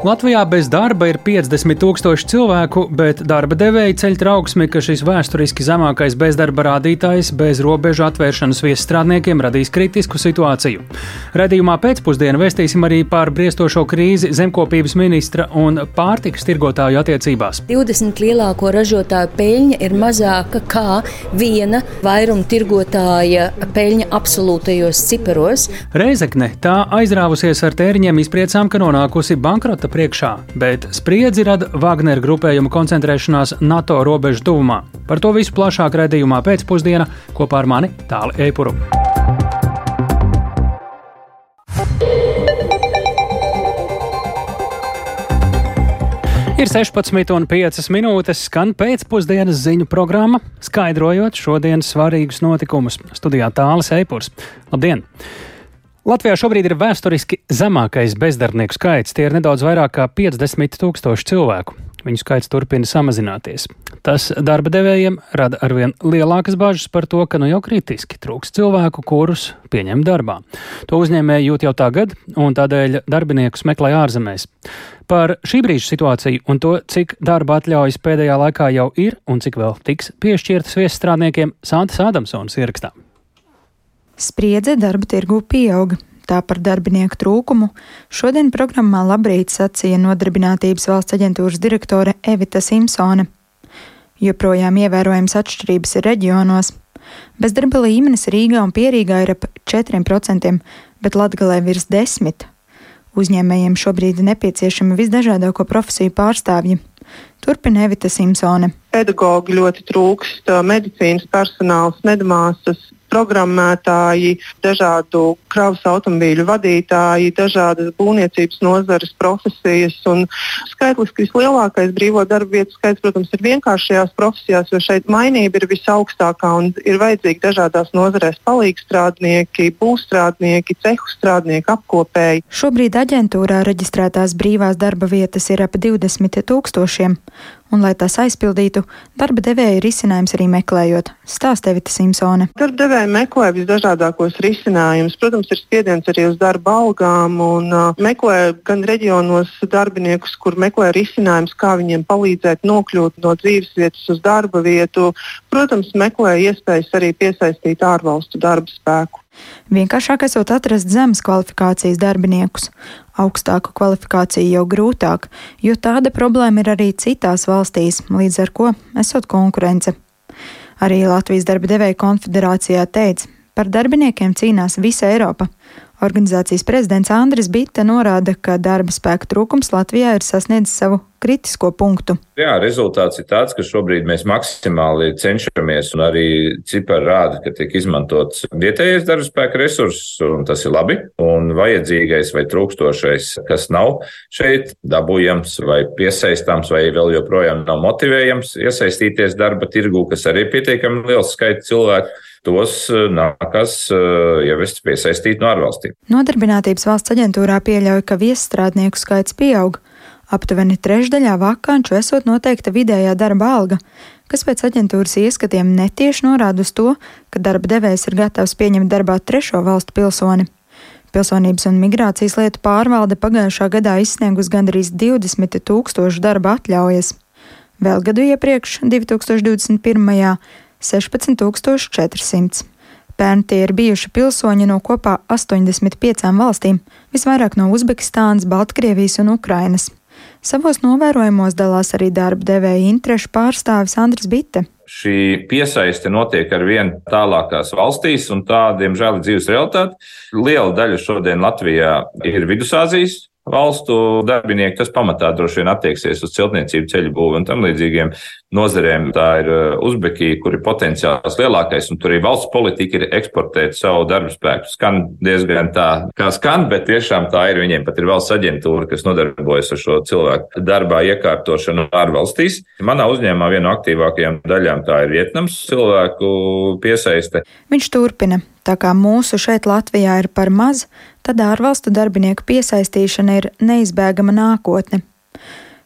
Latvijā bez darba ir 50 tūkstoši cilvēku, bet darba devēji ceļ trauksmi, ka šis vēsturiski zemākais bezdarba rādītājs bez robežu atvēršanas viesstrādniekiem radīs kritisku situāciju. Redījumā pēcpusdienā vēstīsim arī par briestošo krīzi zemkopības ministra un pārtikas tirgotāju attiecībās. 20 lielāko ražotāju peļņa ir mazāka kā viena vairuma tirgotāja peļņa absolūtajos ciparos. Reizekne tā aizrāvusies ar tēriņiem izpriecām, ka nonākusi bankrota priekšā, bet spriedzi rada Wagner grupējuma koncentrēšanās NATO robežu tuvumā. Par to visu plašāk redzējumā pēcpusdienā kopā ar mani Tāli Eipuru. Ir 16,5 minūtes, skan pēcpusdienas ziņu programma, skaidrojot šodienas svarīgus notikumus. Studijā tālāk Eipurs. Labdien! Latvijā šobrīd ir vēsturiski zemākais bezdarbnieku skaits. Tie ir nedaudz vairāk kā 50 tūkstoši cilvēku. Viņu skaits turpina samazināties. Tas darba devējiem rada arvien lielākas bažas par to, ka nu jau kritiski trūks cilvēku, kurus pieņem darbā. To uzņēmēji jūt jau tagad, un tādēļ darbiniekus meklē ārzemēs. Par šī brīža situāciju un to, cik darba atļaujas pēdējā laikā jau ir un cik vēl tiks piešķirtas viesstrādniekiem, Santas Adamsons ierakstā. Spriedze darba tirgū pieauga. Tā par darbinieku trūkumu šodien programmā Labrīt sacīja Nodarbinātības valsts aģentūras direktore Evita Simpsone. Joprojām ievērojams atšķirības ir reģionos. Bezdarba līmenis Rīgā un Pierīgā ir ap 4%, bet Latgalē virs 10%. Uzņēmējiem šobrīd ir nepieciešami visdažādāko profesiju pārstāvji. Turpina Evita Simpsone. Pedagogi ļoti trūkst, medicīnas personāls, medmāsas, programmētāji, dažādu kravas automobīļu vadītāji, dažādas būvniecības nozares profesijas. Skaitliski vislielākais brīvo darba vietu skaits, protams, ir vienkāršajās profesijās, jo šeit mainība ir visaugstākā un ir vajadzīgi dažādās nozarēs palīgstrādnieki, būvstrādnieki, cehu strādnieki, apkopēji. Šobrīd aģentūrā reģistrētās brīvās darba vietas ir ap 20 tūkstošiem un, lai tās aizpildītu, darba devēja risinājums arī meklējot. Stāsta Evita Simpsone. Darba devēja meklē visdažādākos risinājumus. Protams, ir spiediens arī uz darba algām un uh, meklē gan reģionos darbiniekus, kur meklē risinājumus, kā viņiem palīdzēt nokļūt no dzīves vietas uz darba vietu. Protams, meklē iespējas arī piesaistīt ārvalstu darba spēku. Vienkāršāk esot atrast zemes kvalifikācijas darbiniekus. Augstāku kvalifikāciju jau grūtāk, jo tāda problēma ir arī citās valstīs, līdz ar ko esot konkurence. Arī Latvijas darba devēja konfederācijā teica, par darbiniekiem cīnās visa Eiropa, Organizācijas prezidents Andris Bitte norāda, ka darba spēka trūkums Latvijā ir sasniedzis savu kritisko punktu. Jā, rezultāts ir tāds, ka šobrīd mēs maksimāli cenšamies, un arī cipari rāda, ka tiek izmantots vietējais darba spēka resurss, un tas ir labi. Un vajadzīgais vai trūkstošais, kas nav šeit dabūjams vai piesaistāms, vai vēl joprojām nav motivējams iesaistīties darba tirgū, kas arī ir pietiekami liels skaits cilvēku tos eh, nākas eh, ievest piesaistīt no ārvalstīm. Nodarbinātības valsts aģentūrā pieļauj, ka viesstrādnieku skaits pieaug. Aptuveni trešdaļā vakanču esot noteikta vidējā darba alga, kas pēc aģentūras ieskatiem netieši norāda uz to, ka darba devējs ir gatavs pieņemt darbā trešo valstu pilsoni. Pilsonības un migrācijas lietu pārvalde pagājušā gadā izsniegus gandrīz 20 tūkstošu darba atļaujas. Vēl gadu iepriekš, 2021. 16400. Pērn tie ir bijuši pilsoņi no kopā 85 valstīm, visvairāk no Uzbekistānas, Baltkrievijas un Ukrainas. Savos novērojumos dalās arī darba devēja interešu pārstāvis Andris Bitte. Šī piesaiste notiek ar vien tālākās valstīs, un tā, diemžēl, ir dzīves realitāte. Liela daļa šodien Latvijā ir Vidusāzijas valstu darbinieki, tas pamatā droši vien attieksies uz celtniecību, ceļu būvu un tam līdzīgiem nozarēm. Tā ir uh, Uzbekija, kur ir potenciāls lielākais, un tur arī valsts politika ir eksportēt savu darbu spēku. Skan diezgan tā, kā skan, bet tiešām tā ir. Viņiem pat ir valsts aģentūra, kas nodarbojas ar šo cilvēku darbā iekārtošanu ārvalstīs. Manā uzņēmumā viena no aktīvākajām daļām tā ir Vietnams cilvēku piesaiste. Viņš turpina. Tā kā mūsu šeit Latvijā ir par maz, tad ārvalstu darbinieku piesaistīšana ir neizbēgama nākotne.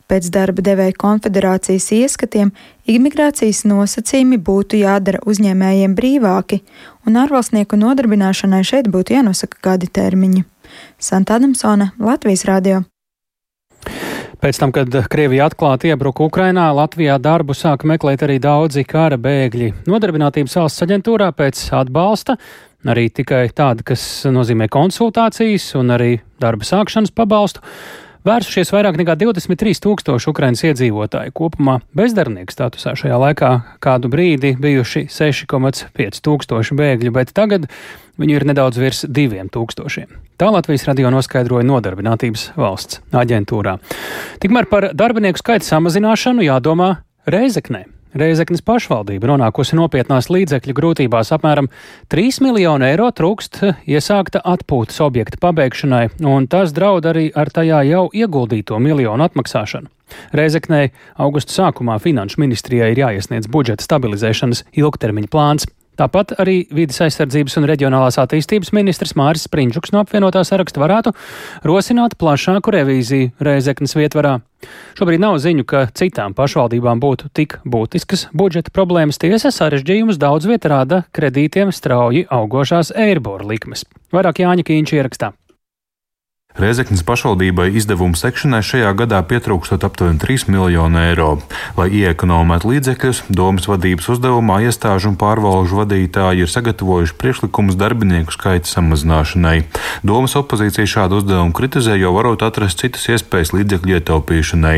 Pēc darba devēja konfederācijas ieskatiem imigrācijas nosacījumi būtu jādara uzņēmējiem brīvāki, un ārvalstnieku nodarbināšanai šeit būtu jānosaka kādi termiņi. Santa Adamsona, Latvijas Rādio. Pēc tam, kad Krievija atklāti iebruka Ukrainā, Latvijā darbu sāka meklēt arī daudzi kara bēgļi. Nodarbinātības valsts aģentūrā pēc atbalsta arī tikai tāda, kas nozīmē konsultācijas un arī darba sākšanas pabalstu. Vērsušies vairāk nekā 23 tūkstoši Ukraiņas iedzīvotāji. Kopumā bezdarbnieku statusā šajā laikā kādu brīdi bijuši 6,5 tūkstoši bēgļu, bet tagad viņu ir nedaudz virs diviem tūkstošiem. Tā Latvijas radio noskaidroja Nodarbinātības valsts aģentūrā. Tikmēr par darbinieku skaita samazināšanu jādomā Reizeknē. Reizeknas pašvaldība nonākusi nopietnās līdzekļu grūtībās apmēram 3 miljonu eiro trūkst iesākta atpūtas objekta pabeigšanai, un tas draud arī ar tajā jau ieguldīto miljonu atmaksāšanu. Reizeknē augusta sākumā Finanšu ministrijai ir jāiesniedz budžeta stabilizēšanas ilgtermiņa plāns. Tāpat arī vidas aizsardzības un reģionālās attīstības ministrs Māris Sprindžuks no apvienotā saraksta varētu rosināt plašāku revīziju Rēzeknas vietvarā. Šobrīd nav ziņu, ka citām pašvaldībām būtu tik būtiskas budžeta problēmas. Tiesa sarežģījumus daudz vietā rāda kredītiem strauji augošās eirboru likmes. Vairāk Jāņa Kīņš ierakstā. Reizeknas pašvaldībai izdevumu sekšanai šajā gadā pietrūkstot aptuveni 3 miljonu eiro. Lai iekonomētu līdzekļus, domas vadības uzdevumā iestāžu un pārvalžu vadītāji ir sagatavojuši priekšlikumus darbinieku skaita samazināšanai. Domas opozīcija šādu uzdevumu kritizē, jo varot atrast citas iespējas līdzekļu ietaupīšanai.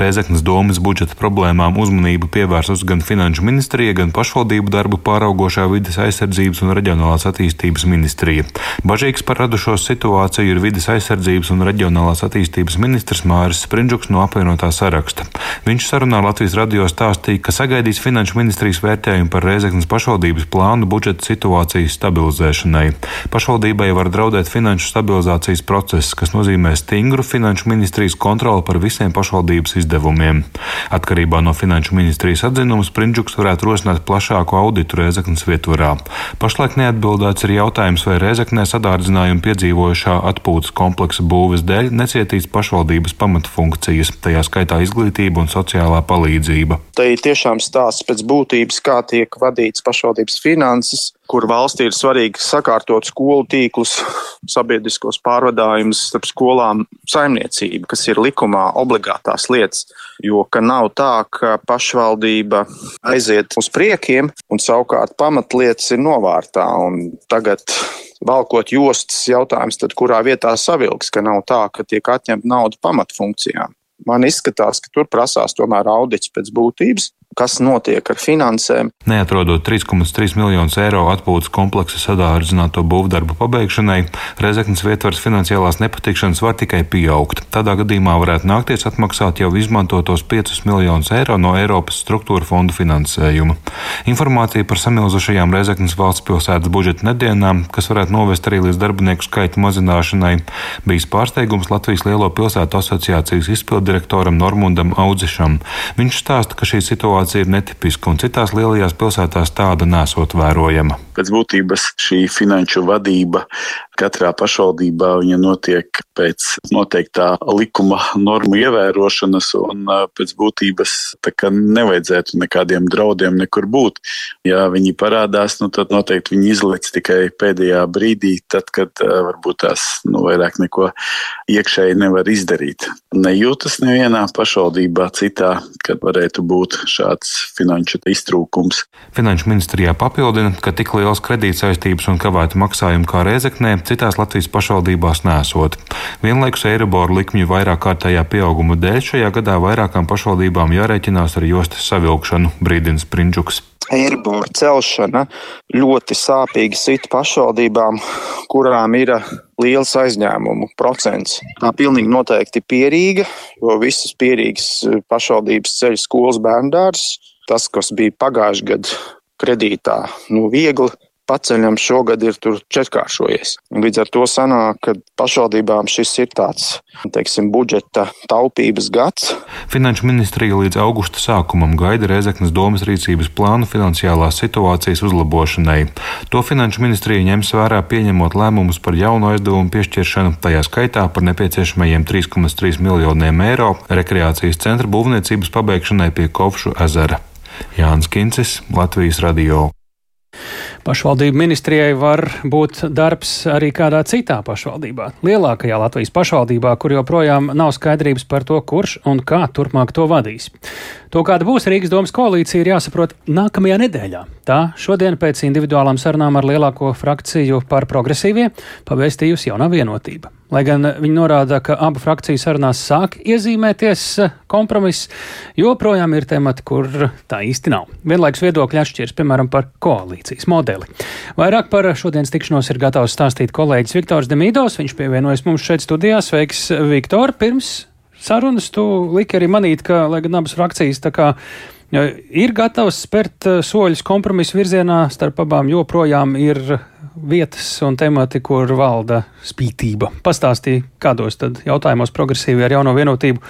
Reizeknas domas budžeta problēmām uzmanību pievērsus gan Finanšu ministrija, gan pašvaldību darbu pāraugošā vidas aizsardzības un reģionālās attīstības ministrija. Bažīgs par radušo situāciju ir vidas aizsardzības aizsardzības un reģionālās attīstības ministrs Māris Sprindžuks no apvienotā saraksta. Viņš sarunā Latvijas radio stāstīja, ka sagaidīs Finanšu ministrijas vērtējumu par Reizeknas pašvaldības plānu budžeta situācijas stabilizēšanai. Pašvaldībai var draudēt finanšu stabilizācijas process, kas nozīmē stingru Finanšu ministrijas kontroli par visiem pašvaldības izdevumiem. Atkarībā no Finanšu ministrijas atzinuma Sprindžuks varētu rosināt plašāku auditu Reizeknas vietvarā. Pašlaik neatbildēts ir jautājums, vai Reizeknē sadārdzinājumu piedzīvojušā atpūtas kompleksa kompleksa būves dēļ necietīs pašvaldības pamatfunkcijas, tajā skaitā izglītība un sociālā palīdzība. Tā ir tiešām stāsts pēc būtības, kā tiek vadīts pašvaldības finanses, kur valstī ir svarīgi sakārtot skolu tīklus, sabiedriskos pārvadājumus starp skolām, saimniecību, kas ir likumā obligātās lietas. Jo nav tā, ka pašvaldība aiziet uz priekiem un savukārt pamatlietas ir novārtā. Tagad valkot jostas jautājums, tad kurā vietā savilks, ka nav tā, ka tiek atņemta nauda pamatfunkcijām. Man izskatās, ka tur prasās tomēr audits pēc būtības, kas notiek ar finansēm. Neatrodot 3,3 miljonus eiro atpūtas kompleksa sadārdzināto būvdarbu pabeigšanai, Rezeknas vietvars finansiālās nepatikšanas var tikai pieaugt. Tādā gadījumā varētu nākties atmaksāt jau izmantotos 5 miljonus eiro no Eiropas struktūra fondu finansējuma. Informācija par samilzušajām Rezeknas valsts pilsētas budžeta nedienām, kas varētu novest arī līdz darbinieku skaita mazināšanai, bijis pārsteigums Latvijas Lielo pilsētu asociācijas izpildirektoram Normundam Audzišam. Viņš stāsta, ka šī situācija situācija ir netipiska, un citās lielajās pilsētās tāda nesot vērojama. Pēc būtības šī finanšu vadība katrā pašvaldībā notiek pēc noteiktā likuma normu ievērošanas, un pēc būtības nevajadzētu nekādiem draudiem nekur būt. Ja viņi parādās, nu, tad noteikti viņi izlaiž tikai pēdējā brīdī, tad, kad varbūt tās nu, vairāk neko iekšēji nevar izdarīt. Nejūtas nevienā pašvaldībā citā, kad varētu būt šāds finanšu iztrūkums. Finanšu ministrijā papildina, ka tik liels kredītsaistības un kavēta maksājumi kā Reizeknē citās Latvijas pašvaldībās nesot. Vienlaikus Eiroboru likmju vairāk kārtējā pieauguma dēļ šajā gadā vairākām pašvaldībām jārēķinās ar jostas savilkšanu, brīdina Sprindžuks. Eiriboru celšana ļoti sāpīgi sit pašvaldībām, kurām ir liels aizņēmumu procents. Tā pilnīgi noteikti pierīga, jo visas pierīgas pašvaldības ceļ skolas bērndārs. Tas, kas bija pagājušajā gadā kredītā, nu, viegli paceļam šogad ir četrkāršojies. Līdz ar to sanāk, ka pašvaldībām šis ir tāds, teiksim, budžeta taupības gads. Finanšu ministrija līdz augusta sākumam gaida Reizeknas domas rīcības plānu finansiālās situācijas uzlabošanai. To Finanšu ministrija ņems vērā pieņemot lēmumus par jaunu aizdevumu piešķiršanu, tajā skaitā par nepieciešamajiem 3,3 miljoniem eiro rekreācijas centra būvniecības pabeigšanai pie Kopšu ezera. Jānis Kincis, Latvijas radio. Pašvaldību ministrijai var būt darbs arī kādā citā pašvaldībā, lielākajā Latvijas pašvaldībā, kur joprojām nav skaidrības par to, kurš un kā turpmāk to vadīs. To, kāda būs Rīgas domas koalīcija, ir jāsaprot nākamajā nedēļā. Tā šodien pēc individuālām sarunām ar lielāko frakciju par progresīvie pavēstījusi jaunā vienotība. Lai gan viņi norāda, ka abu frakciju sarunās sāk iezīmēties kompromiss, joprojām ir temati, kur tā īsti nav. Vienlaikus viedokļi atšķiras, piemēram, par koalīcijas modeli. Vairāk par šodienas tikšanos ir gatavs stāstīt kolēģis Viktors Demīdovs. Viņš pievienojas mums šeit studijā. Sveiks, Viktor! Pirms sarunas tu liki arī manīt, ka, lai gan abas frakcijas tā kā ir gatavs spērt eh, soļus kompromisu virzienā, starp abām joprojām ir vietas un temati, kur valda spītība. Pastāstīja, kādos tad jautājumos progresīvi ar jauno vienotību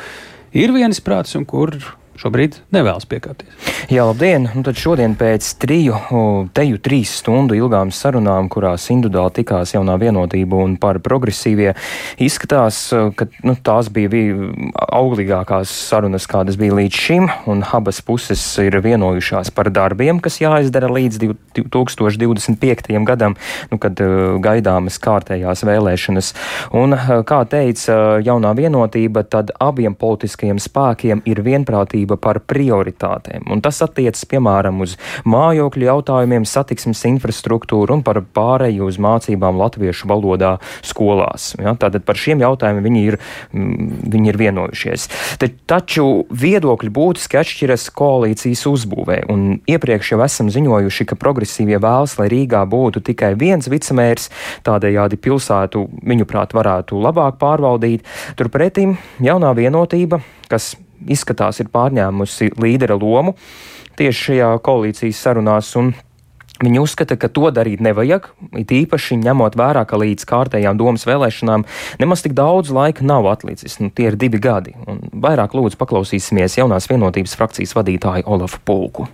ir vienisprāts un kur šobrīd nevēlas piekāpties. Jā, labdien! Un tad šodien pēc triju, teju trīs stundu ilgām sarunām, kurās individuāli tikās jaunā vienotība un par progresīvie, izskatās, ka nu, tās bija auglīgākās sarunas, kādas bija līdz šim, un abas puses ir vienojušās par darbiem, kas jāizdara līdz 2025. gadam, nu, kad gaidāmas kārtējās vēlēšanas. Un, kā teica jaunā vienotība, tad abiem politiskajiem spēkiem ir vienprātība atbildība par prioritātēm. Un tas attiecas, piemēram, uz mājokļu jautājumiem, satiksmes infrastruktūru un par pārēju uz mācībām latviešu valodā skolās. Ja? Tātad par šiem jautājumiem viņi ir, mm, viņi ir vienojušies. Te, taču viedokļi būtiski atšķiras koalīcijas uzbūvē, un iepriekš jau esam ziņojuši, ka progresīvie vēlas, lai Rīgā būtu tikai viens vicemērs, tādējādi pilsētu, viņuprāt, varētu labāk pārvaldīt. Turpretim jaunā vienotība, kas izskatās ir pārņēmusi līdera lomu tieši šajā koalīcijas sarunās. Viņi uzskata, ka to darīt nevajag, it īpaši ņemot vērā, ka līdz kārtējām domas vēlēšanām nemaz tik daudz laika nav atlicis. Nu, tie ir divi gadi. Un vairāk lūdzu paklausīsimies jaunās vienotības frakcijas vadītāju Olafu Pulku.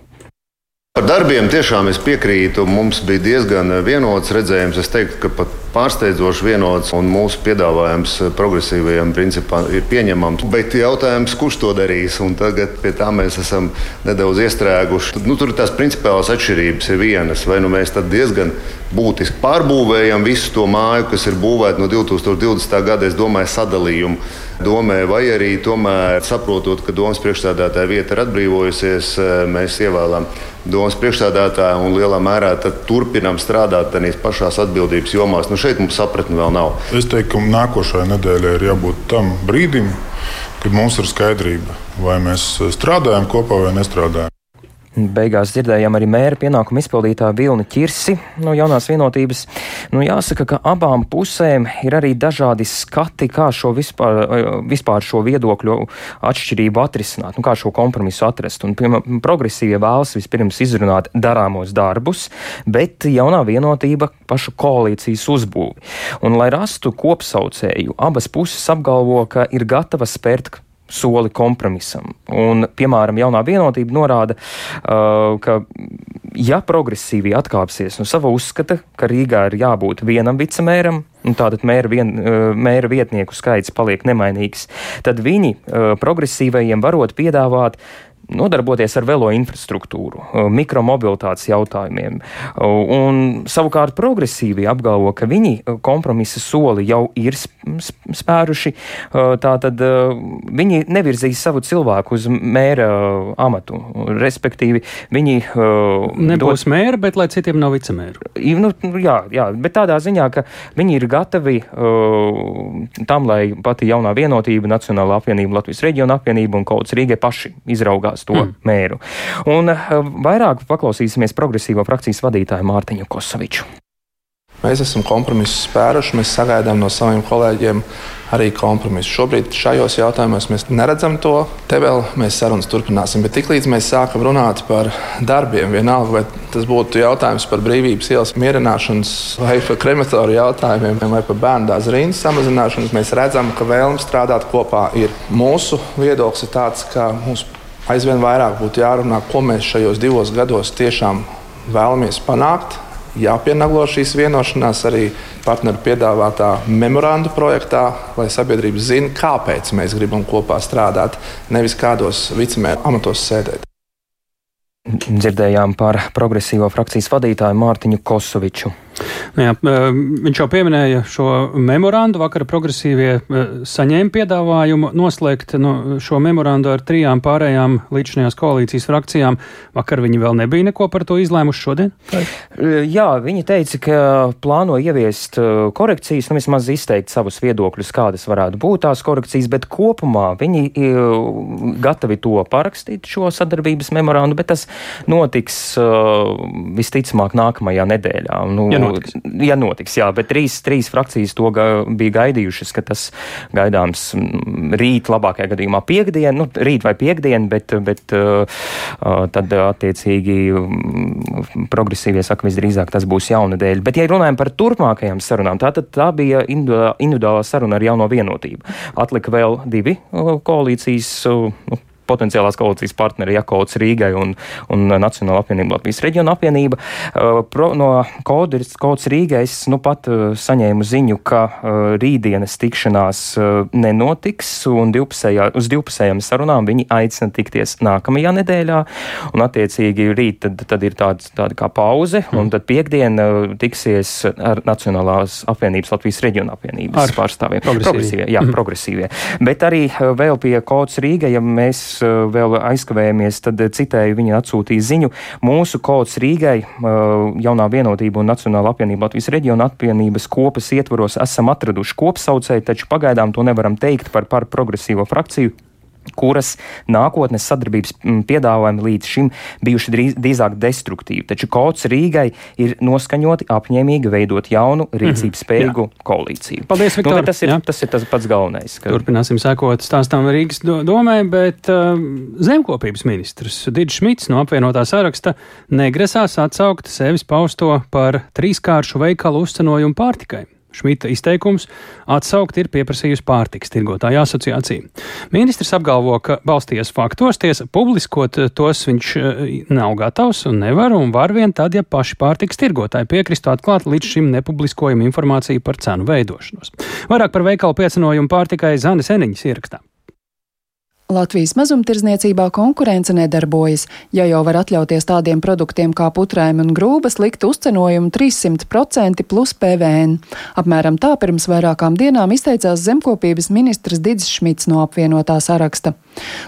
Par darbiem tiešām es piekrītu. Mums bija diezgan vienots redzējums. Es teiktu, ka pat pārsteidzoši vienots un mūsu piedāvājums progresīvajiem principā ir pieņemams. Bet jautājums, kurš to darīs? Un tagad pie tā mēs esam nedaudz iestrēguši. Nu, tur tās principālās atšķirības ir vienas. Vai nu mēs diezgan būtiski pārbūvējam visu to māju, kas ir būvēta no 2020. gada, es domāju, sadalījumu domē, vai arī tomēr saprotot, ka domas priekšstādātāja vieta ir atbrīvojusies, eh, mēs ievēlam domas priekšstādātāju un lielā mērā turpinām strādāt tādās pašās atbildības jomās. Nu, šeit mums sapratni vēl nav. Es teiktu, ka nākošajai nedēļai ir jābūt tam brīdim, kad mums ir skaidrība, vai mēs strādājam kopā vai nestrādājam. Beigās dzirdējām arī mēra pienākumu izpildītāju Vilni Čirsi no jaunās vienotības. Nu, jāsaka, ka abām pusēm ir arī dažādi skati, kā šo vispār, vispār šo viedokļu atšķirību atrisināt, nu, kā šo kompromisu atrast. Un, piemēram, progresīvie vēlas vispirms izrunāt darāmos darbus, bet jaunā vienotība pašu koalīcijas uzbūvi. Un, lai rastu kopsaucēju, abas puses apgalvo, ka ir gatavas spērt soli kompromisam. Un, piemēram, jaunā vienotība norāda, uh, ka, ja progresīvi atkāpsies no sava uzskata, ka Rīgā ir jābūt vienam vicemēram, un tātad mēra, vien, uh, mēra vietnieku skaits paliek nemainīgs, tad viņi uh, progresīvajiem varot piedāvāt nodarboties ar velo infrastruktūru, mikromobilitātes jautājumiem. Un, savukārt progresīvi apgalvo, ka viņi kompromisa soli jau ir spēruši, tātad viņi nevirzīs savu cilvēku uz mēra amatu. Respektīvi, viņi nebūs dod... mēra, bet lai citiem nav vicemēru. Nu, jā, jā, bet tādā ziņā, ka viņi ir gatavi tam, lai pati jaunā vienotība, Nacionāla apvienība, Latvijas reģiona apvienība un kaut kas Rīgai paši izraugās izvēlējās to mm. mēru. Un eh, vairāk paklausīsimies progresīvo frakcijas vadītāju Mārtiņu Kosoviču. Mēs esam kompromisu spēruši, mēs sagaidām no saviem kolēģiem arī kompromisu. Šobrīd šajos jautājumos mēs neredzam to. Te vēl mēs sarunas turpināsim. Bet tiklīdz mēs sākam runāt par darbiem, vienalga, vai tas būtu jautājums par brīvības ielas mierināšanas, vai par krematoriju jautājumiem, vai par bērnu dārza rindas samazināšanas, mēs redzam, ka vēlme strādāt kopā ir. Mūsu viedoklis ir tāds, ka mums aizvien vairāk būtu jārunā, ko mēs šajos divos gados tiešām vēlamies panākt. Jāpienaglo šīs vienošanās arī partneru piedāvātā memoranda projektā, lai sabiedrība zinātu, kāpēc mēs gribam kopā strādāt, nevis kādos vicemēra amatos sēdēt. Dzirdējām par progresīvo frakcijas vadītāju Mārtiņu Kosoviču. Nu jā, viņš jau pieminēja šo memorandu. Vakar progresīvie saņēma piedāvājumu noslēgt no nu, šo memorandu ar trijām pārējām līdzinājās koalīcijas frakcijām. Vakar viņi vēl nebija neko par to izlēmuši šodien? Jā, viņi teica, ka plāno ieviest korekcijas, nu vismaz izteikt savus viedokļus, kādas varētu būt tās korekcijas, bet kopumā viņi gatavi to parakstīt, šo sadarbības memorandu, bet tas notiks visticamāk nākamajā nedēļā. Nu, ja notiks. Ja notiks, jā, bet trīs, trīs frakcijas to ga, bija gaidījušas, ka tas gaidāms rīt, labākajā gadījumā piekdien, nu, rīt vai piekdien, bet, bet uh, tad attiecīgi progresīvie saka, visdrīzāk tas būs jaunadēļ. Bet, ja runājam par turpmākajām sarunām, tā tad tā bija individuālā saruna ar jauno vienotību. Atlika vēl divi koalīcijas. Nu, potenciālās koalīcijas partneri Jakauts Rīgai un, un Nacionāla apvienība Latvijas reģiona apvienība. Uh, pro, no Kauts Rīgai es nu pat uh, saņēmu ziņu, ka uh, rītdienas tikšanās nenotiks un divpusējā, uz divpusējām sarunām viņi aicina tikties nākamajā nedēļā. Un attiecīgi rīt tad, tad ir tāda, tāda kā pauze mm. un tad piekdien tiksies ar Nacionālās apvienības Latvijas reģiona apvienības ar pārstāvjiem. Progresīvie. progresīvie, jā, mm. progresīvie. Bet arī vēl pie Kauts Rīgai, ja mēs Eh, vēl aizkavējamies, tad eh, citēju viņa atsūtīja ziņu. Mūsu kods Rīgai, eh, jaunā vienotība un Nacionāla apvienība Latvijas reģiona apvienības kopas ietvaros esam atraduši kopsaucēju, taču pagaidām to nevaram teikt par par progresīvo frakciju kuras nākotnes sadarbības mm, piedāvājumi līdz šim bijuši drīz, drīzāk destruktīvi. Taču Kauts Rīgai ir noskaņoti apņēmīgi veidot jaunu rīcības mhm. spējīgu mm -hmm, koalīciju. Paldies, Viktor. Nu, tas, ir, jā. tas ir tas pats galvenais. Ka... Turpināsim sekot stāstām Rīgas domē, bet uh, zemkopības ministrs Digis Šmits no apvienotā saraksta negrasās atsaukt sevis pausto par trīskāršu veikalu uzcenojumu pārtikai. Šmita izteikums atsaukt ir pieprasījusi pārtiks tirgotāja asociācija. Ministrs apgalvo, ka balsties faktos, tiesa publiskot tos viņš eh, nav gatavs un nevar, un var vien tad, ja paši pārtiks tirgotāji piekristu atklāt līdz šim nepubliskojumu informāciju par cenu veidošanos. Vairāk par veikalu piecinojumu pārtikai Zanes Eniņas ierakstā. Latvijas mazumtirdzniecībā konkurence nedarbojas. Ja jau var atļauties tādiem produktiem kā putrēm un grūbas likt uzcenojumu 300% plus PVN. Apmēram tā pirms vairākām dienām izteicās zemkopības ministrs Digis Šmits no apvienotā saraksta.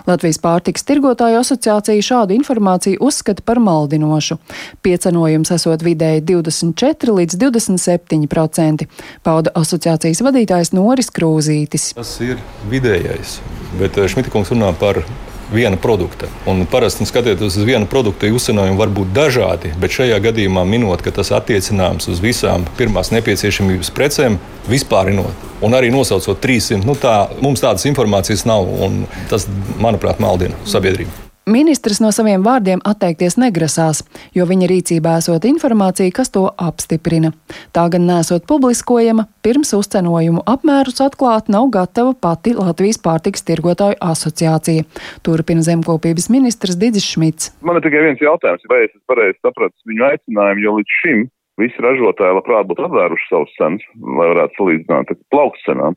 Latvijas pārtiks tirgotāju asociācija šādu informāciju uzskata par maldinošu. Piecenojums esot vidēji 24 līdz 27%, pauda asociācijas vadītājs Noris Krūzītis. Tas ir vidējais bet eh, Šmitakungs runā par viena produkta. Un parasti skatoties uz vienu produktu, uzcenojumi var būt dažādi, bet šajā gadījumā minot, ka tas attiecināms uz visām pirmās nepieciešamības precēm, vispārinot. Un arī nosaucot 300, nu tā, mums tādas informācijas nav. Tas, manuprāt, maldina sabiedrību. Ministrs no saviem vārdiem atteikties negrasās, jo viņa rīcībā esot informācija, kas to apstiprina. Tā gan nesot publiskojama, pirms uzcenojumu apmērus atklāt nav gatava pati Latvijas pārtiks tirgotāju asociācija. Turpina zemkopības ministrs Digis Šmits. Man ir tikai viens jautājums, vai es pareizi sapratu viņu aicinājumu, jo līdz šim visi ražotāji labprāt būtu atvēruši savus cenas, lai varētu salīdzināt ar plaukcenām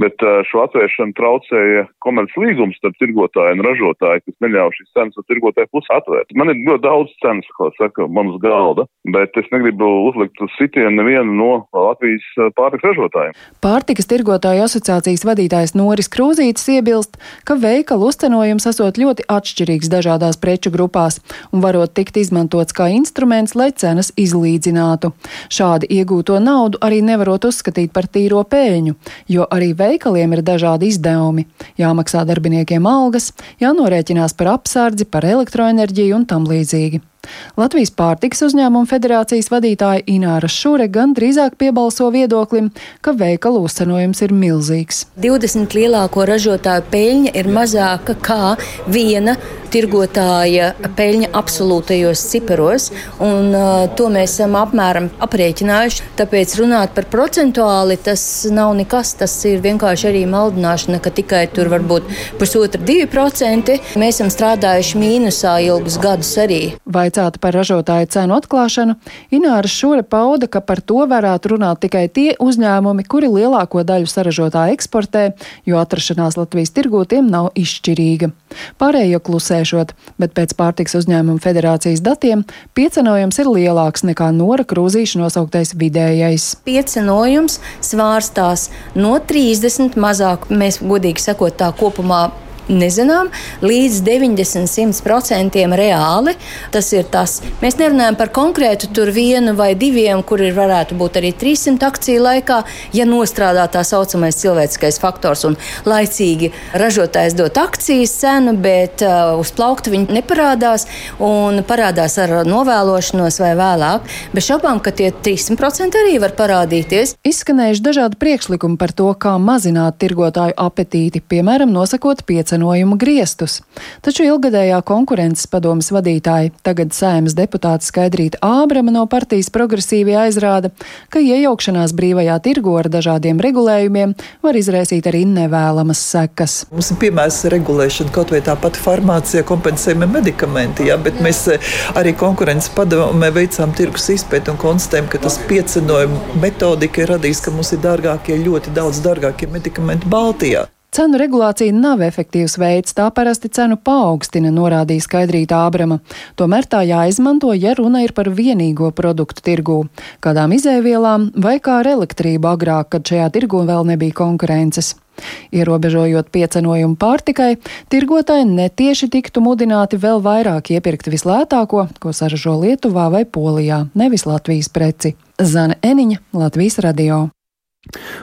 bet šo atvēršanu traucēja komerces līgums starp tirgotāju un ražotāju, kas neļauj šīs cenas uz tirgotāju pusi atvērt. Man ir ļoti daudz cenas, ko saka man uz galda, bet es negribu uzlikt uz sitienu nevienu no Latvijas pārtikas ražotājiem. Pārtikas tirgotāju asociācijas vadītājs Noris Krūzītis iebilst, ka veikalu uzcenojums esot ļoti atšķirīgs dažādās preču grupās un varot tikt izmantots kā instruments, lai cenas izlīdzinātu. Šādi iegūto naudu arī nevarot uzskatīt par tīro pēļņu, jo arī veikaliem ir dažādi izdevumi. Jāmaksā darbiniekiem algas, jānorēķinās par apsardzi, par elektroenerģiju un tam līdzīgi. Latvijas pārtiks uzņēmumu federācijas vadītāja Ināra Šure gan drīzāk piebalso viedoklim, ka veikalu uzcenojums ir milzīgs. 20 lielāko ražotāju peļņa ir mazāka kā viena tirgotāja peļņa absolūtajos ciparos, un uh, to mēs esam apmēram aprēķinājuši. Tāpēc runāt par procentuāli tas nav nekas, tas ir vienkārši arī maldināšana, ka tikai tur var būt pusotra, divi procenti. Mēs esam strādājuši mīnusā ilgus gadus arī. Vai vaicāta par ražotāju cenu atklāšanu, Ināra Šure pauda, ka par to varētu runāt tikai tie uzņēmumi, kuri lielāko daļu saražotā eksportē, jo atrašanās Latvijas tirgū tiem nav izšķirīga. Pārējo klusēšot, bet pēc pārtiks uzņēmuma federācijas datiem piecenojums ir lielāks nekā Nora Krūzīša nosauktais vidējais. Piecenojums svārstās no 30 mazāk, mēs godīgi sakot tā kopumā nezinām, līdz 90-100% reāli. Tas ir tas. Mēs nerunājam par konkrētu tur vienu vai diviem, kuri varētu būt arī 300 akciju laikā, ja nostrādā tā saucamais cilvēciskais faktors un laicīgi ražotājs dot akcijas cenu, bet uh, uz plaukta viņi neparādās un parādās ar novēlošanos vai vēlāk. Bez šaubām, ka tie 300% arī var parādīties. Izskanējuši dažādi priekšlikumi par to, kā mazināt tirgotāju apetīti, piemēram, nosakot 5 īstenojumu griestus. Taču ilgadējā konkurences padomas vadītāja, tagad sēmas deputāta Skaidrīta Ābrama no partijas progresīvi aizrāda, ka iejaukšanās brīvajā tirgo ar dažādiem regulējumiem var izraisīt arī nevēlamas sekas. Mums ir piemērs regulēšana, kaut vai tā pati farmācija, kompensējumi medikamenti, jā, bet mēs eh, arī konkurences padomē veicām tirgus izpēti un konstatējam, ka tas piecenojuma metodika ir radījis, ka mums ir dārgākie, ļoti daudz dārgākie medikamenti Baltijā. Cenu regulācija nav efektīvs veids, tā parasti cenu paaugstina, norādīja Skaidrīta Ābrama. Tomēr tā jāizmanto, ja runa ir par vienīgo produktu tirgū, kādām izēvielām vai kā ar elektrību agrāk, kad šajā tirgū vēl nebija konkurences. Ierobežojot piecenojumu pārtikai, tirgotāji netieši tiktu mudināti vēl vairāk iepirkt vislētāko, ko saražo Lietuvā vai Polijā, nevis Latvijas preci. Zane Eniņa, Latvijas radio.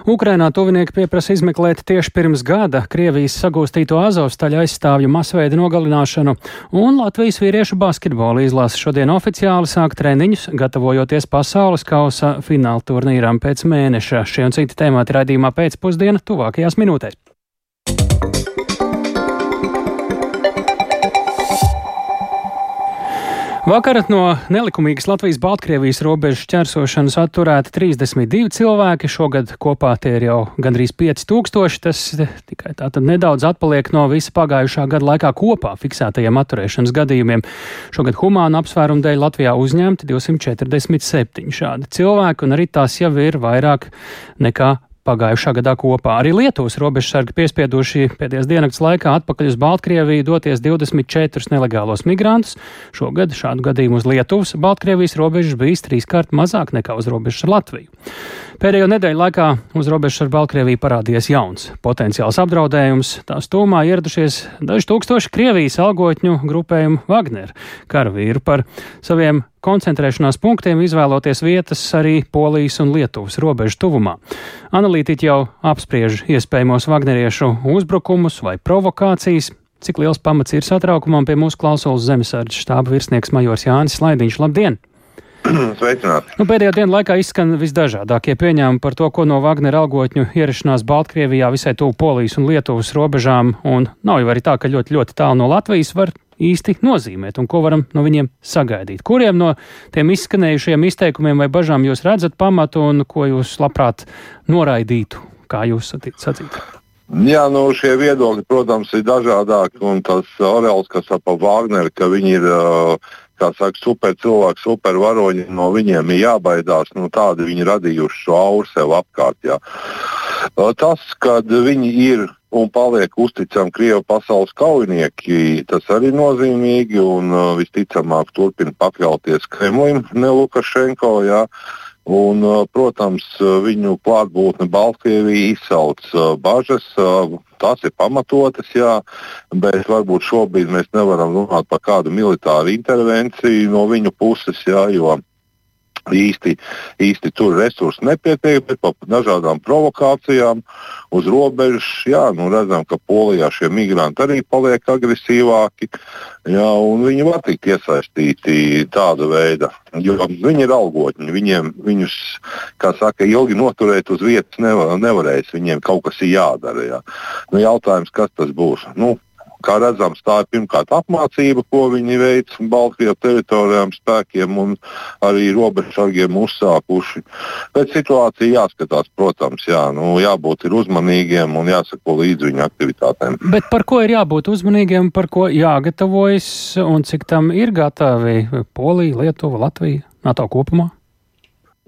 Ukrainā tuvinieki pieprasa izmeklēt tieši pirms gada Krievijas sagūstīto Azovstaļu aizstāvju masveida nogalināšanu, un Latvijas vīriešu basketbola izlase šodien oficiāli sāk treniņus, gatavojoties pasaules kausa fināla turnīram pēc mēneša. Šie un citi temati raidījumā pēcpusdiena tuvākajās minūtēs. Vakar no nelikumīgas Latvijas-Baltkrievijas robežas ķersošanas atturēti 32 cilvēki. Šogad kopā tie ir jau gandrīz 5000. Tas tikai tātad nedaudz atpaliek no visa pagājušā gada laikā kopā fiksētajiem atturēšanas gadījumiem. Šogad humāna apsvērumu dēļ Latvijā uzņemti 247 šādi cilvēki, un arī tas jau ir vairāk nekā pagājušā gadā kopā. Arī Lietuvas robežsargi piespieduši pēdējās diennakts laikā atpakaļ uz Baltkrieviju doties 24 nelegālos migrantus. Šogad šādu gadījumu uz Lietuvas Baltkrievijas robežas bijis trīskārt mazāk nekā uz robežas ar Latviju. Pēdējo nedēļu laikā uz robežas ar Baltkrieviju parādījies jauns potenciāls apdraudējums. Tās tūmā ieradušies daži tūkstoši Krievijas algotņu grupējumu Wagner karavīru par saviem koncentrēšanās punktiem izvēloties vietas arī Polijas un Lietuvas robežu tuvumā. Analītiķi jau apspriež iespējamos Wagneriešu uzbrukumus vai provokācijas. Cik liels pamats ir satraukumam pie mūsu klausulas zemesardzes štāba virsnieks Majors Jānis Laidiņš. Labdien! Sveicināti! Nu, pēdējo dienu laikā izskan visdažādākie pieņēmumi par to, ko no Wagner algotņu ierašanās Baltkrievijā visai tuvu Polijas un Lietuvas robežām, un nav jau arī tā, ka ļoti, ļoti tālu no Latvijas var īsti nozīmēt un ko varam no viņiem sagaidīt. Kuriem no tiem izskanējušiem izteikumiem vai bažām jūs redzat pamatu un ko jūs labprāt noraidītu, kā jūs sacītu? Jā, nu šie viedokļi, protams, ir dažādāki. Un tas Orels, kas ap Wagneru, ka viņi ir uh, kā saka, super cilvēki, super varoņi, no viņiem ir jābaidās. Nu, tādi viņi radījuši šo auru sev apkārt. Jā. Tas, kad viņi ir un paliek uzticami Krievijas pasaules kaujinieki, tas arī nozīmīgi un visticamāk turpina pakļauties Kremlim, ne Lukašenko. Jā. Un, protams, viņu klātbūtne Baltkrievijā izsauc bažas. Tās ir pamatotas, jā, bet varbūt šobrīd mēs nevaram runāt par kādu militāru intervenciju no viņu puses, jā, jo īsti, īsti tur resursi nepietiek, bet par dažādām provokācijām uz robežas. Jā, nu redzam, ka Polijā šie migranti arī paliek agresīvāki, jā, un viņi var tikt iesaistīti tāda veida, jo viņi ir algotņi. Viņiem, viņus, kā saka, ilgi noturēt uz vietas nevar, nevarēs, viņiem kaut kas ir jādara. Jā. Nu, jautājums, kas tas būs? Nu, Kā redzams, tā ir pirmkārt apmācība, ko viņi veic Baltkrievijas teritorijām spēkiem un arī robežsargiem uzsākuši. Bet situācija jāskatās, protams, jā, nu, jābūt uzmanīgiem un jāsako līdzi viņu aktivitātēm. Bet par ko ir jābūt uzmanīgiem, par ko jāgatavojas un cik tam ir gatavi Polija, Lietuva, Latvija, NATO kopumā?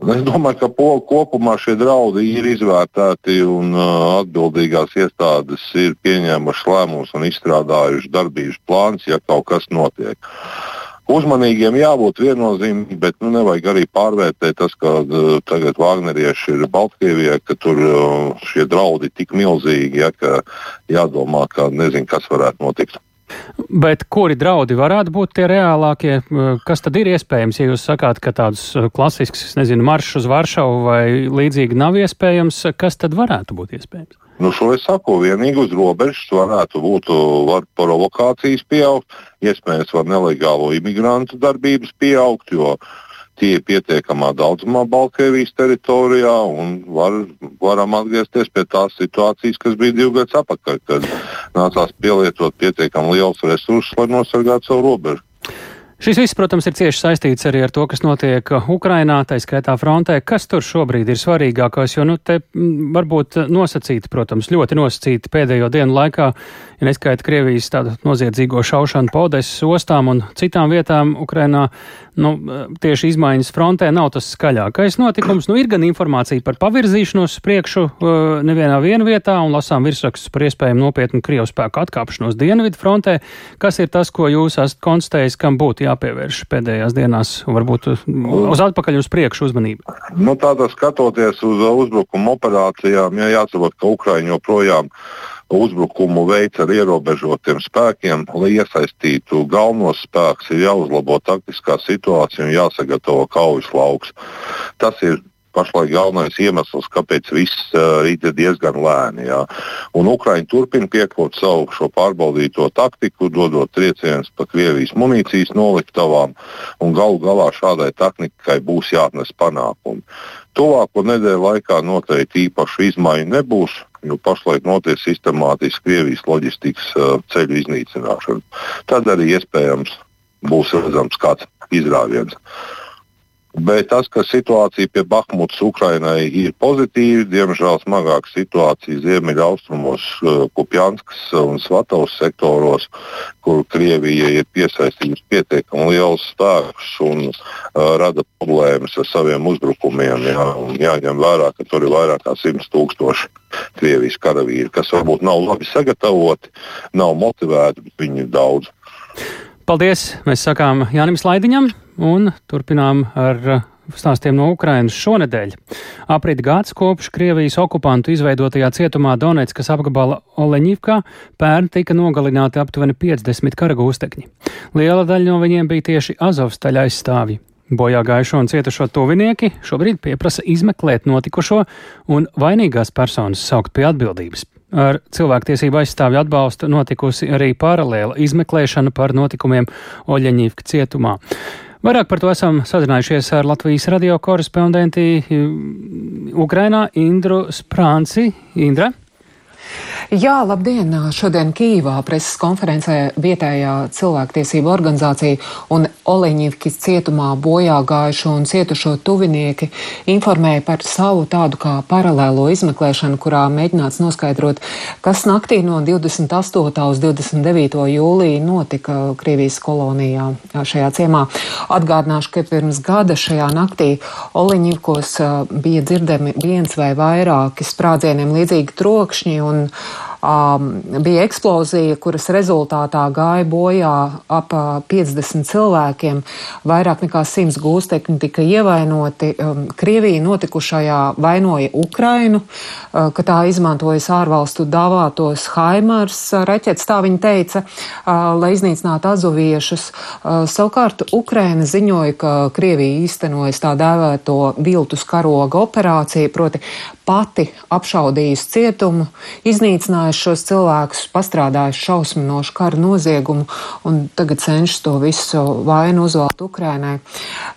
Es domāju, ka polu kopumā šie draudi ir izvērtēti un uh, atbildīgās iestādes ir pieņēmušas lēmumus un izstrādājušas darbības plāns, ja kaut kas notiek. Uzmanīgiem jābūt viennozīmīgi, bet nu, nevajag arī pārvērtēt tas, ka uh, tagad Vāgnerieši ir Baltkrievijā, ka tur uh, šie draudi tik milzīgi, ja, ka jādomā, ka nezinu, kas varētu notikt. Bet kuri draudi varētu būt tie reālākie? Kas tad ir iespējams, ja jūs sakāt, ka tādus uh, klasiskus, nezinu, maršus uz Varšavu vai līdzīgi nav iespējams, kas tad varētu būt iespējams? Nu, šo es saku, vienīgi uz robežas varētu būt var provokācijas pieaugt, iespējams, var nelegālo imigrantu darbības pieaugt, jo uh, tie pietiekamā daudzumā Baltkrievijas teritorijā un var, varam atgriezties pie tās situācijas, kas bija divi gadus atpakaļ, kad nācās pielietot pietiekami liels resursus, lai nosargātu savu robežu. Šis viss, protams, ir cieši saistīts arī ar to, kas notiek Ukrainā, tā skaitā frontē. Kas tur šobrīd ir svarīgākais? Jo, nu, te varbūt nosacīti, protams, ļoti nosacīti pēdējo dienu laikā, ja neskaita Krievijas tādu noziedzīgo šaušanu pa Odesas ostām un citām vietām Ukrainā, nu, tieši izmaiņas frontē nav tas skaļākais notikums. Nu, ir gan informācija par pavirzīšanos priekšu nevienā viena vietā un lasām virsrakstus par iespējamu nopietnu Krievu spēku atkāpšanos dienvidu frontē. Kas ir tas, ko jūs esat konstatējis, kam būtu jā? jāpievērš pēdējās dienās, varbūt uz atpakaļ uz priekšu uzmanību? Nu, tādā skatoties uz uzbrukuma operācijām, ja jāsaprot, ka Ukraiņa joprojām uzbrukumu veids ar ierobežotiem spēkiem, lai iesaistītu galvenos spēkus, ir jāuzlabo taktiskā situācija un jāsagatavo kaujas lauks. Tas ir pašlaik galvenais iemesls, kāpēc viss uh, ir diezgan lēni. Jā. Un Ukraiņi turpina piekot savu šo pārbaudīto taktiku, dodot triecienus pa Krievijas munīcijas noliktavām, un galu galā šādai taktikai būs jāatnes panākumi. Tuvāko nedēļu laikā noteikti īpašu izmaiņu nebūs, jo pašlaik notiek sistemātiski Krievijas loģistikas uh, ceļu iznīcināšana. Tad arī iespējams būs redzams kāds izrāviens. Uh, Bet tas, ka situācija pie Bahmutas Ukrainai ir pozitīva, diemžēl smagāka situācija ziemeļaustrumos, eh, Kupjanskas un Svatovas sektoros, kur Krievija ir piesaistījusi pietiekami liels spēkus un uh, rada problēmas ar saviem uzbrukumiem. Jā, jāņem vērā, ka tur ir vairāk kā 100 tūkstoši Krievijas karavīri, kas varbūt nav labi sagatavoti, nav motivēti, bet viņi ir daudz. Paldies! Mēs sakām Jānim Slaidiņam un turpinām ar uh, stāstiem no Ukrainas šonadēļ. Aprit gads kopš Krievijas okupantu izveidotajā cietumā Donetskas apgabala Oleņivkā pērn tika nogalināti aptuveni 50 kara gūstekņi. Liela daļa no viņiem bija tieši Azovstaļa aizstāvji. Bojā gājušo un cietušo tuvinieki šobrīd pieprasa izmeklēt notikušo un vainīgās personas saukt pie atbildības. Ar cilvēktiesību aizstāvju atbalstu notikusi arī paralēla izmeklēšana par notikumiem Oļeņīvka cietumā. Vairāk par to esam sazinājušies ar Latvijas radio korespondenti Ukrainā Indru Sprānci. Indra? Jā, labdien! Šodien Kīvā preses konferencē vietējā cilvēktiesība organizācija un Oleņivkis cietumā bojā gājušo un cietušo tuvinieki informēja par savu tādu kā paralēlo izmeklēšanu, kurā mēģināts noskaidrot, kas naktī no 28. uz 29. jūliju notika Krievijas kolonijā šajā ciemā. Atgādināšu, ka pirms gada šajā naktī Oleņivkos bija dzirdami viens vai vairāki sprādzieniem līdzīgi trokšņi un um, bija eksplozija, kuras rezultātā gāja bojā ap 50 cilvēkiem. Vairāk nekā 100 gūstekņi tika ievainoti. Um, Krievija notikušajā vainoja Ukrainu, uh, ka tā izmantojas ārvalstu dāvātos Haimars raķetes, tā viņa teica, uh, lai iznīcinātu azuviešus. Uh, savukārt Ukraina ziņoja, ka Krievija īstenojas tā dēvēto viltus karoga operāciju, proti pati apšaudījusi cietumu, iznīcinājusi nogalinājis šos cilvēkus, pastrādājis šausminošu kara noziegumu un tagad cenšas to visu vainu uzvelt Ukrainai.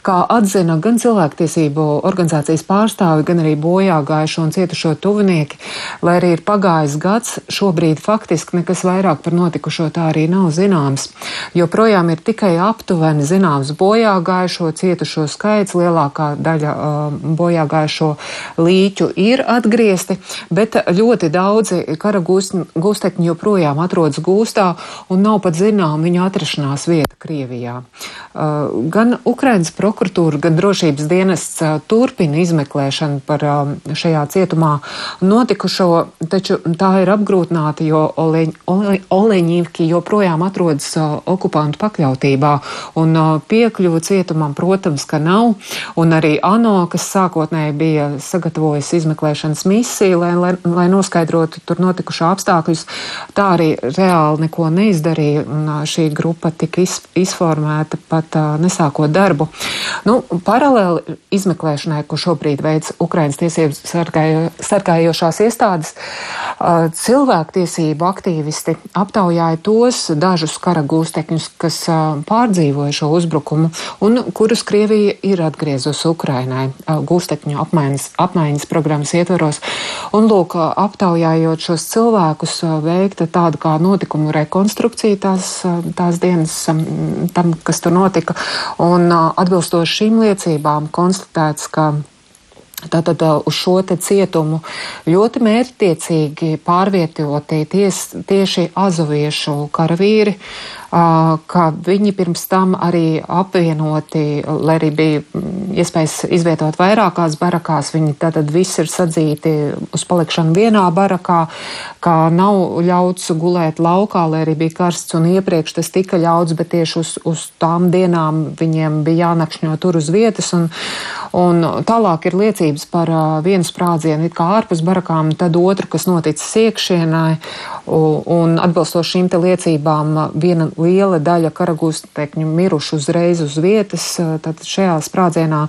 Kā atzina gan cilvēktiesību organizācijas pārstāvi, gan arī bojā gājušo un cietušo tuvinieki, lai arī ir pagājis gads, šobrīd faktiski nekas vairāk par notikušo tā arī nav zināms. Joprojām ir tikai aptuveni zināms bojā gājušo, cietušo skaits, lielākā daļa uh, bojā gājušo līķu ir atgriezti, bet ļoti daudzi kara gūstekņi joprojām atrodas gūstā un nav pat zinām viņu atrašanās vieta Krievijā. Uh, gan Ukrainas prokuratūra, gan drošības dienests uh, turpina izmeklēšanu par um, šajā cietumā notikušo, taču tā ir apgrūtināta, jo Oleņīvki joprojām atrodas uh, okupantu pakļautībā un piekļuvu cietumam, protams, ka nav, un arī ANO, kas sākotnēji bija sagatavojis izmeklēšanas misiju, lai, lai, lai noskaidrotu tur notikušo apstākļus. Tā arī reāli neko neizdarīja, un šī grupa tika iz, izformēta pat nesākot darbu. Nu, paralēli izmeklēšanai, ko šobrīd veids Ukrainas tiesības sargājo, sargājošās iestādes, cilvēktiesību aktīvisti aptaujāja tos dažus kara gūstekņus, kas pārdzīvoja šo uzbrukumu un kurus Krievija ir atgriezusi Ukrainai gūstekņu apmaiņas, apmaiņas programmas ietvaros. Un, lūk, aptaujājot šos cilvēkus, veikta tāda kā notikumu rekonstrukcija tās, tās dienas tam, kas tur notika. Un atbilstoši šīm liecībām konstatēts, ka Tātad uz šo cietumu ļoti mērķtiecīgi pārvietoti ties, tieši azoviešu karavīri, ka viņi pirms tam arī apvienoti, lai arī bija mm, iespējas izvietot vairākās barakās, viņi tātad visi ir sadzīti uz palikšanu vienā barakā, kā nav ļauts gulēt laukā, lai arī bija karsts un iepriekš tas tika ļauts, bet tieši uz, uz tām dienām viņiem bija jānakšņo tur uz vietas. Un, un tālāk ir liecības par vienu sprādzienu it kā ārpus barakām, tad otru, kas noticis iekšienai. Un, atbilstoši šīm liecībām viena liela daļa karagūstekņu miruši uzreiz uz vietas. Tad šajā sprādzienā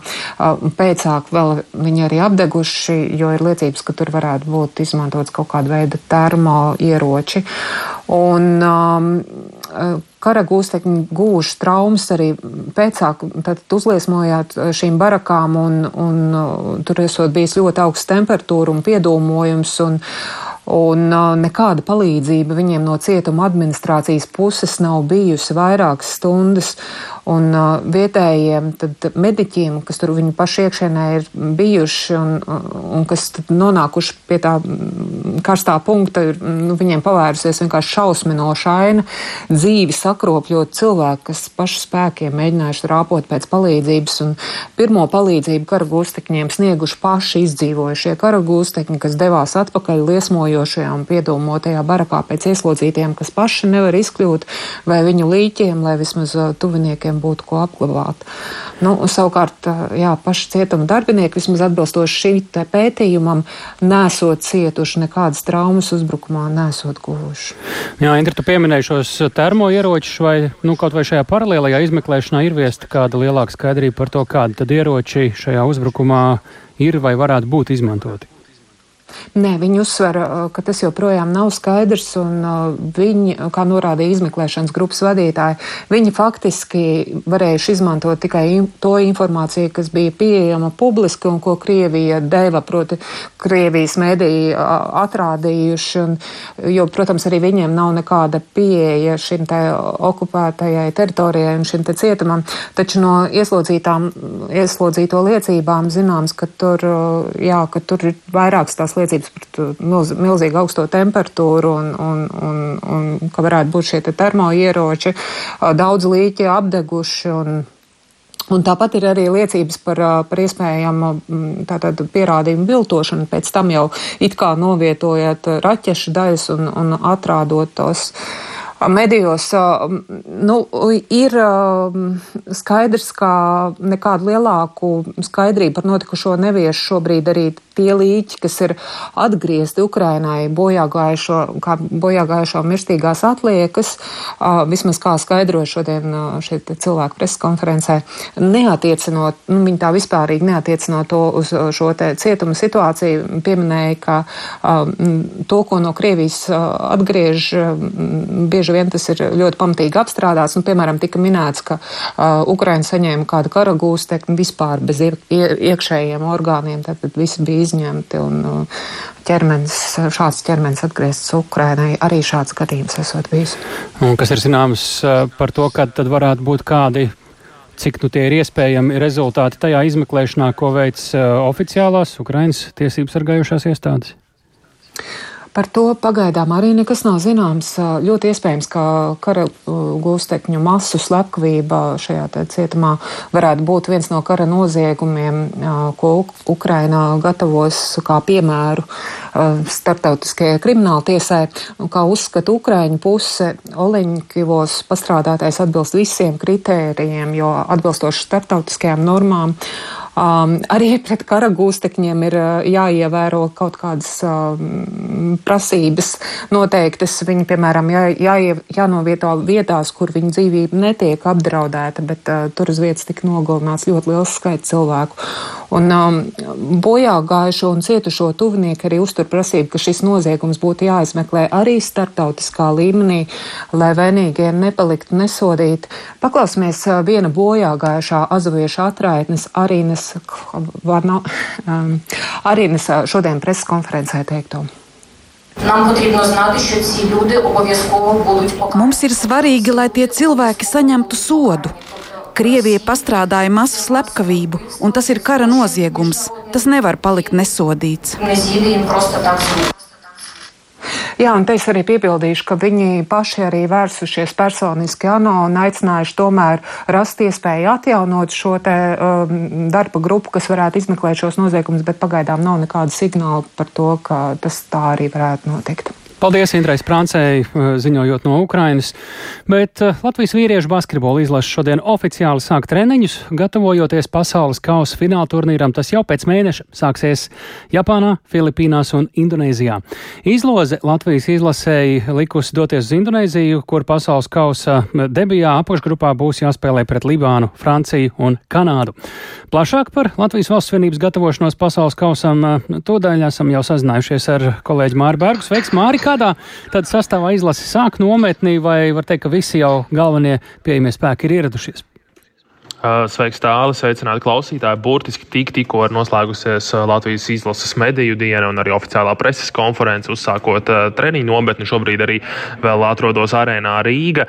pēcāk vēl viņi arī apdeguši, jo ir liecības, ka tur varētu būt izmantots kaut kāda veida termo ieroči. Un, um, karagūstekņi gūši traumas arī pēcāk, tad uzliesmojāt šīm barakām un, un tur esot bijis ļoti augsts temperatūra un piedūmojums. Un, un nekāda palīdzība viņiem no cietuma administrācijas puses nav bijusi vairākas stundas. Un vietējiem mediķiem, kas tur viņu pašu iekšienē ir bijuši un, un kas nonākuši pie tā karstā punkta, ir, nu, viņiem pavērusies vienkārši šausminoša aina, dzīvi sakropļot cilvēki, kas pašu spēkiem mēģinājuši rāpot pēc palīdzības. Un pirmo palīdzību karagūstekņiem snieguši paši izdzīvojušie karagūstekņi, kas devās atpakaļ liesmojošajā un piedomātajā barakā pēc ieslodzītiem, kas paši nevar izkļūt, vai viņu līķiem, lai vismaz tuviniekiem cilvēkiem būtu ko apglabāt. Nu, savukārt, jā, paši cietuma darbinieki, vismaz atbilstoši šī pētījumam, nesot cietuši nekādas traumas uzbrukumā, nesot guvuši. Jā, Indra, tu pieminēji šos termoieročus, vai nu, kaut vai šajā paralēlajā izmeklēšanā ir viesta kāda lielāka skaidrība par to, kādi tad ieroči šajā uzbrukumā ir vai varētu būt izmantoti? Nē, viņi uzsver, uh, ka tas joprojām nav skaidrs, un uh, viņi, kā norādīja izmeklēšanas grupas vadītāji, viņi faktiski varējuši izmantot tikai to informāciju, kas bija pieejama publiski un ko Krievija deva, proti, Krievijas mediji atrādījuši, un, jo, protams, arī viņiem nav nekāda pieeja šim te okupētajai teritorijai un šim te cietumam, taču no ieslodzītām, ieslodzīto liecībām zināms, ka tur, jā, ka tur ir vairākas tās liecības liecības par milz, milzīgi augsto temperatūru un, un, un, un ka varētu būt šie te termoieroči, daudz līķi apdeguši. Un, Un tāpat ir arī liecības par, par iespējamu tātad, pierādījumu viltošanu, pēc tam jau it kā novietojot raķešu daļas un, un atrādot tos. Medijos nu, ir skaidrs, ka nekādu lielāku skaidrību par notikušo nevieš šobrīd arī tie līķi, kas ir atgriezti Ukrainai bojāgājušo, kā bojāgājušo mirstīgās atliekas, vismaz kā skaidroja šodien šeit cilvēku preskonferencē, neatiecinot, nu, viņi tā vispārīgi neatiecinot to uz šo te cietuma situāciju, pieminēja, ka to, ko no Krievijas atgriež, bieži vien tas ir ļoti pamatīgi apstrādāts, un, piemēram, tika minēts, ka Ukraina saņēma kādu karagūstekni vispār bez iekšējiem orgāniem, tad visi bija izņemti un uh, ķermenis, šāds ķermenis atgriezts Ukrainai. Arī šāds gadījums esot bijis. Un kas ir zināms uh, par to, kad tad varētu būt kādi cik nu tie ir iespējami rezultāti tajā izmeklēšanā, ko veic uh, oficiālās Ukrainas tiesības sargājušās iestādes? Par to pagaidām arī nekas nav zināms. Ļoti iespējams, ka kara gūstekņu masu slepkavība šajā cietumā varētu būt viens no kara noziegumiem, ko Ukrainā gatavos kā piemēru starptautiskajai krimināla tiesai. Kā uzskata Ukraiņu puse, Oleņkivos pastrādātais atbilst visiem kritērijiem, jo atbilstoši starptautiskajām normām Um, arī pret kara gūstekņiem ir uh, jāievēro kaut kādas um, prasības noteiktas. Viņi, piemēram, jā, jā, jānovieto vietās, kur viņu dzīvība netiek apdraudēta, bet uh, tur uz vietas tika nogalināts ļoti liels skaits cilvēku. Un um, bojā gājušo un cietušo tuvinieki arī uztur prasību, ka šis noziegums būtu jāizmeklē arī starptautiskā līmenī, lai vainīgie nepaliktu nesodīti. Paklausīsimies uh, viena bojā gājušā azovieša atraitnes Arīnas Varno, um, Arīnas uh, šodien preses konferencē teikto. Mums ir svarīgi, lai tie cilvēki saņemtu sodu. Krievija pastrādāja masu slepkavību, un tas ir kara noziegums. Tas nevar palikt nesodīts. Jā, un te es arī piebildīšu, ka viņi paši arī vērsušies personiski ANO un aicinājuši tomēr rast iespēju atjaunot šo te um, darba grupu, kas varētu izmeklēt šos noziegumus, bet pagaidām nav nekāda signāla par to, ka tas tā arī varētu notikt. Paldies Indrai Sprāncei, eh, ziņojot no Ukrainas. Bet eh, Latvijas vīriešu basketbola izlase šodien oficiāli sāk treniņus, gatavojoties pasaules kausa fināla turnīram. Tas jau pēc mēneša sāksies Japānā, Filipīnās un Indonēzijā. Izloze Latvijas izlasēji likusi doties uz Indonēziju, kur pasaules kausa debijā apakšgrupā būs jāspēlē pret Libānu, Franciju un Kanādu. Plašāk par Latvijas valsts vienības gatavošanos pasaules kausam, eh, tūdaļ esam jau sazinājušies ar kolēģi Māri Bergu. Sveiks, Māri! Kādā tad sastāvā izlasi sāk nometnī, vai var teikt, ka visi jau galvenie pieejamie spēki ir ieradušies? Sveiks, tālāk, sveicināti klausītāji. Burtiski tik, tikko ir noslēgusies Latvijas izlases mediju diena un arī oficiālā preses konference, uzsākot treniņu nometni. Šobrīd arī vēl atrodos arēnā Rīga.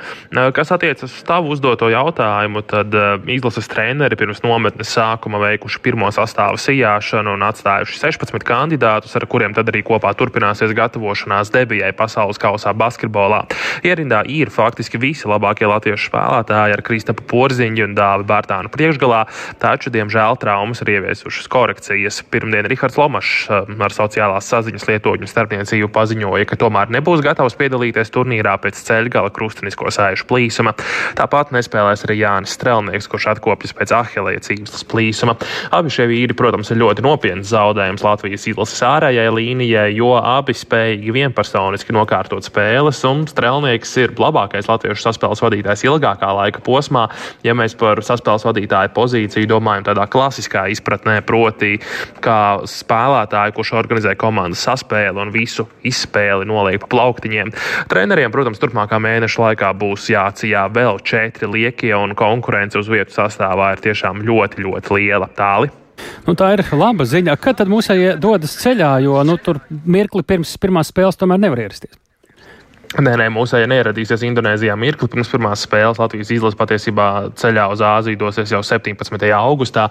Kas attiecas uz tavu uzdoto jautājumu, tad izlases treneri pirms nometnes sākuma veikuši pirmo sastāvu sijāšanu un atstājuši 16 kandidātus, ar kuriem tad arī kopā turpināsies gatavošanās debijai pasaules kausā basketbolā. Ierindā ir faktiski visi labākie latviešu spēlētāji ar Kristapu Porziņu un Dāvi Bārtu. Spartānu priekšgalā, taču, diemžēl, traumas ir ieviesušas korekcijas. Pirmdien Rihards Lomašs um, ar sociālās saziņas lietotņu starpniecību paziņoja, ka tomēr nebūs gatavs piedalīties turnīrā pēc ceļgala krustinisko sēžu plīsuma. Tāpat nespēlēs arī Jānis Strelnieks, kurš atkopjas pēc Ahilēja cīņas plīsuma. Abi šie vīri, protams, ir ļoti nopietns zaudējums Latvijas izlases ārējai līnijai, jo abi spējīgi vienpersoniski nokārtot spēles, un Strelnieks ir labākais latviešu saspēles vadītājs ilgākā laika posmā. Ja mēs par saspēles spēles vadītāja pozīciju domājam tādā klasiskā izpratnē, proti, kā spēlētāju, kurš organizē komandas saspēli un visu izspēli noliek pa plauktiņiem. Treneriem, protams, turpmākā mēneša laikā būs jācijā vēl četri liekie, un konkurence uz vietu sastāvā ir tiešām ļoti, ļoti liela. Tāli. Nu, tā ir laba ziņa. Kad tad mūsu dodas ceļā, jo nu, tur mirkli pirms pirmās spēles tomēr nevar ierasties? Nē, nē, mūsu ja neieradīsies Indonēzijā mirkli pirms pirmās spēles. Latvijas izlase patiesībā ceļā uz Āziju dosies jau 17. augustā.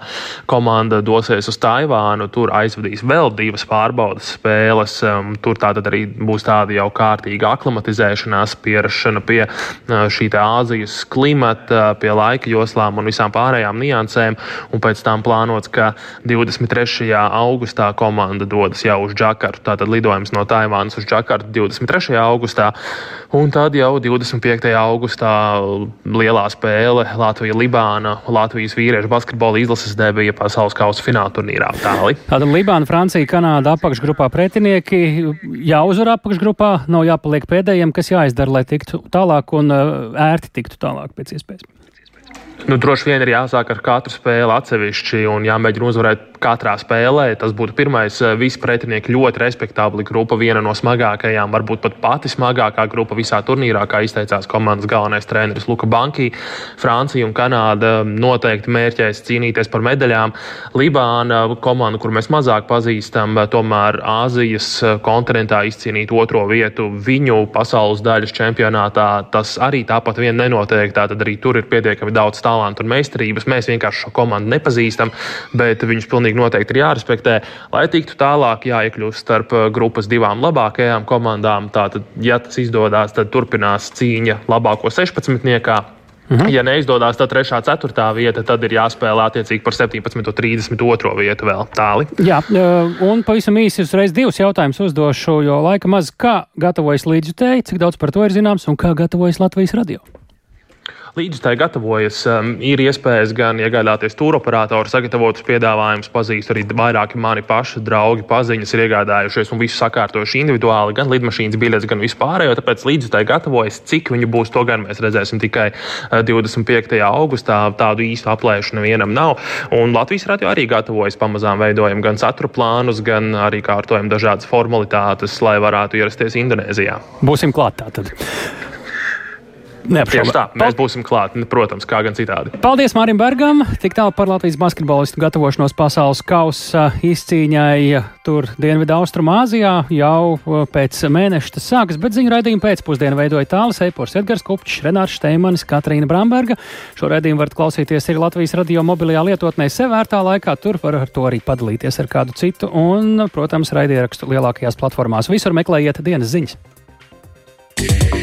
Komanda dosies uz Taivānu, tur aizvadīs vēl divas pārbaudas spēles. Um, tur tātad arī būs tāda jau kārtīga aklimatizēšanās, pierašana pie uh, šī Āzijas klimata, pie laika joslām un visām pārējām niansēm. Un pēc tam plānots, ka 23. augustā komanda dodas jau uz Džakartu. Tātad lidojums no Taivānas uz Džakartu 23. augustā. Un tad jau 25. augustā lielā spēle Latvija-Libāna, Latvijas vīriešu basketbola izlases debija pasaules kausa fināla turnīrā. Tāli. Tātad Libāna, Francija, Kanāda apakšgrupā pretinieki jāuzvar apakšgrupā, nav jāpaliek pēdējiem, kas jāizdara, lai tiktu tālāk un ērti tiktu tālāk pēc iespējas. Nu, droši vien ir jāsāk ar katru spēli atsevišķi un jāmēģina uzvarēt katrā spēlē. Tas būtu pirmais. Eh, visi pretinieki ļoti respektabli grupa, viena no smagākajām, varbūt pat pati smagākā grupa visā turnīrā, kā izteicās komandas galvenais treneris Luka Banki. Francija un Kanāda noteikti mērķēs cīnīties par medaļām. Libāna, komanda, kur mēs mazāk pazīstam, tomēr Āzijas kontinentā izcīnīt otro vietu viņu pasaules daļas čempionātā, tas arī tāpat vien nenotiek. Tātad arī tur ir pietiekami daudz talantu un meistarības. Mēs vienkārši šo komandu nepazīstam, bet viņus pilnīgi noteikti ir jārespektē. Lai tiktu tālāk, jāiekļūst starp uh, grupas divām labākajām komandām. Tātad, ja tas izdodas, tad turpinās cīņa labāko 16. niekā. Mhm. Ja neizdodas, tad 3. un 4. vieta, tad ir jāspēlē attiecīgi par 17. un 32. vietu vēl tālāk. Jā, uh, un pavisam īsi uzreiz divus jautājumus uzdošu, jo laika maz. Kā gatavojas līdzjutēji, cik daudz par to ir zināms un kā gatavojas Latvijas radio? Līdz tai gatavojas, um, ir iespējas gan iegādāties tūroperatoru sagatavotus piedāvājumus, pazīst arī vairāki mani paši draugi, paziņas ir iegādājušies un visu sakārtojuši individuāli, gan lidmašīnas biļetes, gan vispārējo. Tāpēc līdz tai gatavojas, cik viņi būs, to gan mēs redzēsim tikai 25. Uh, augustā. Tādu īstu aplēšu nevienam nav. Un Latvijas radio arī gatavojas pamazām veidojam gan satura plānus, gan arī kārtojam dažādas formalitātes, lai varētu ierasties Indonēzijā. Būsim klāt tātad. Tieši tā, mēs būsim klāt, protams, kā gan citādi. Paldies Mārim Bergam! Tik tālu par Latvijas basketbolistu gatavošanos pasaules kausa izcīņai tur Dienvidu Austrumāzijā jau pēc mēneša tas sākas, bet ziņu raidījumu pēcpusdienu veidoja tāls Eipors Edgars Kupčs, Renārs Šteimanis, Katrīna Bramberga. Šo raidījumu varat klausīties arī Latvijas radio mobilajā lietotnē sevērtā laikā, tur var ar to arī padalīties ar kādu citu un, protams, raidierakstu lielākajās platformās. Visur meklējiet dienas ziņas. Yeah.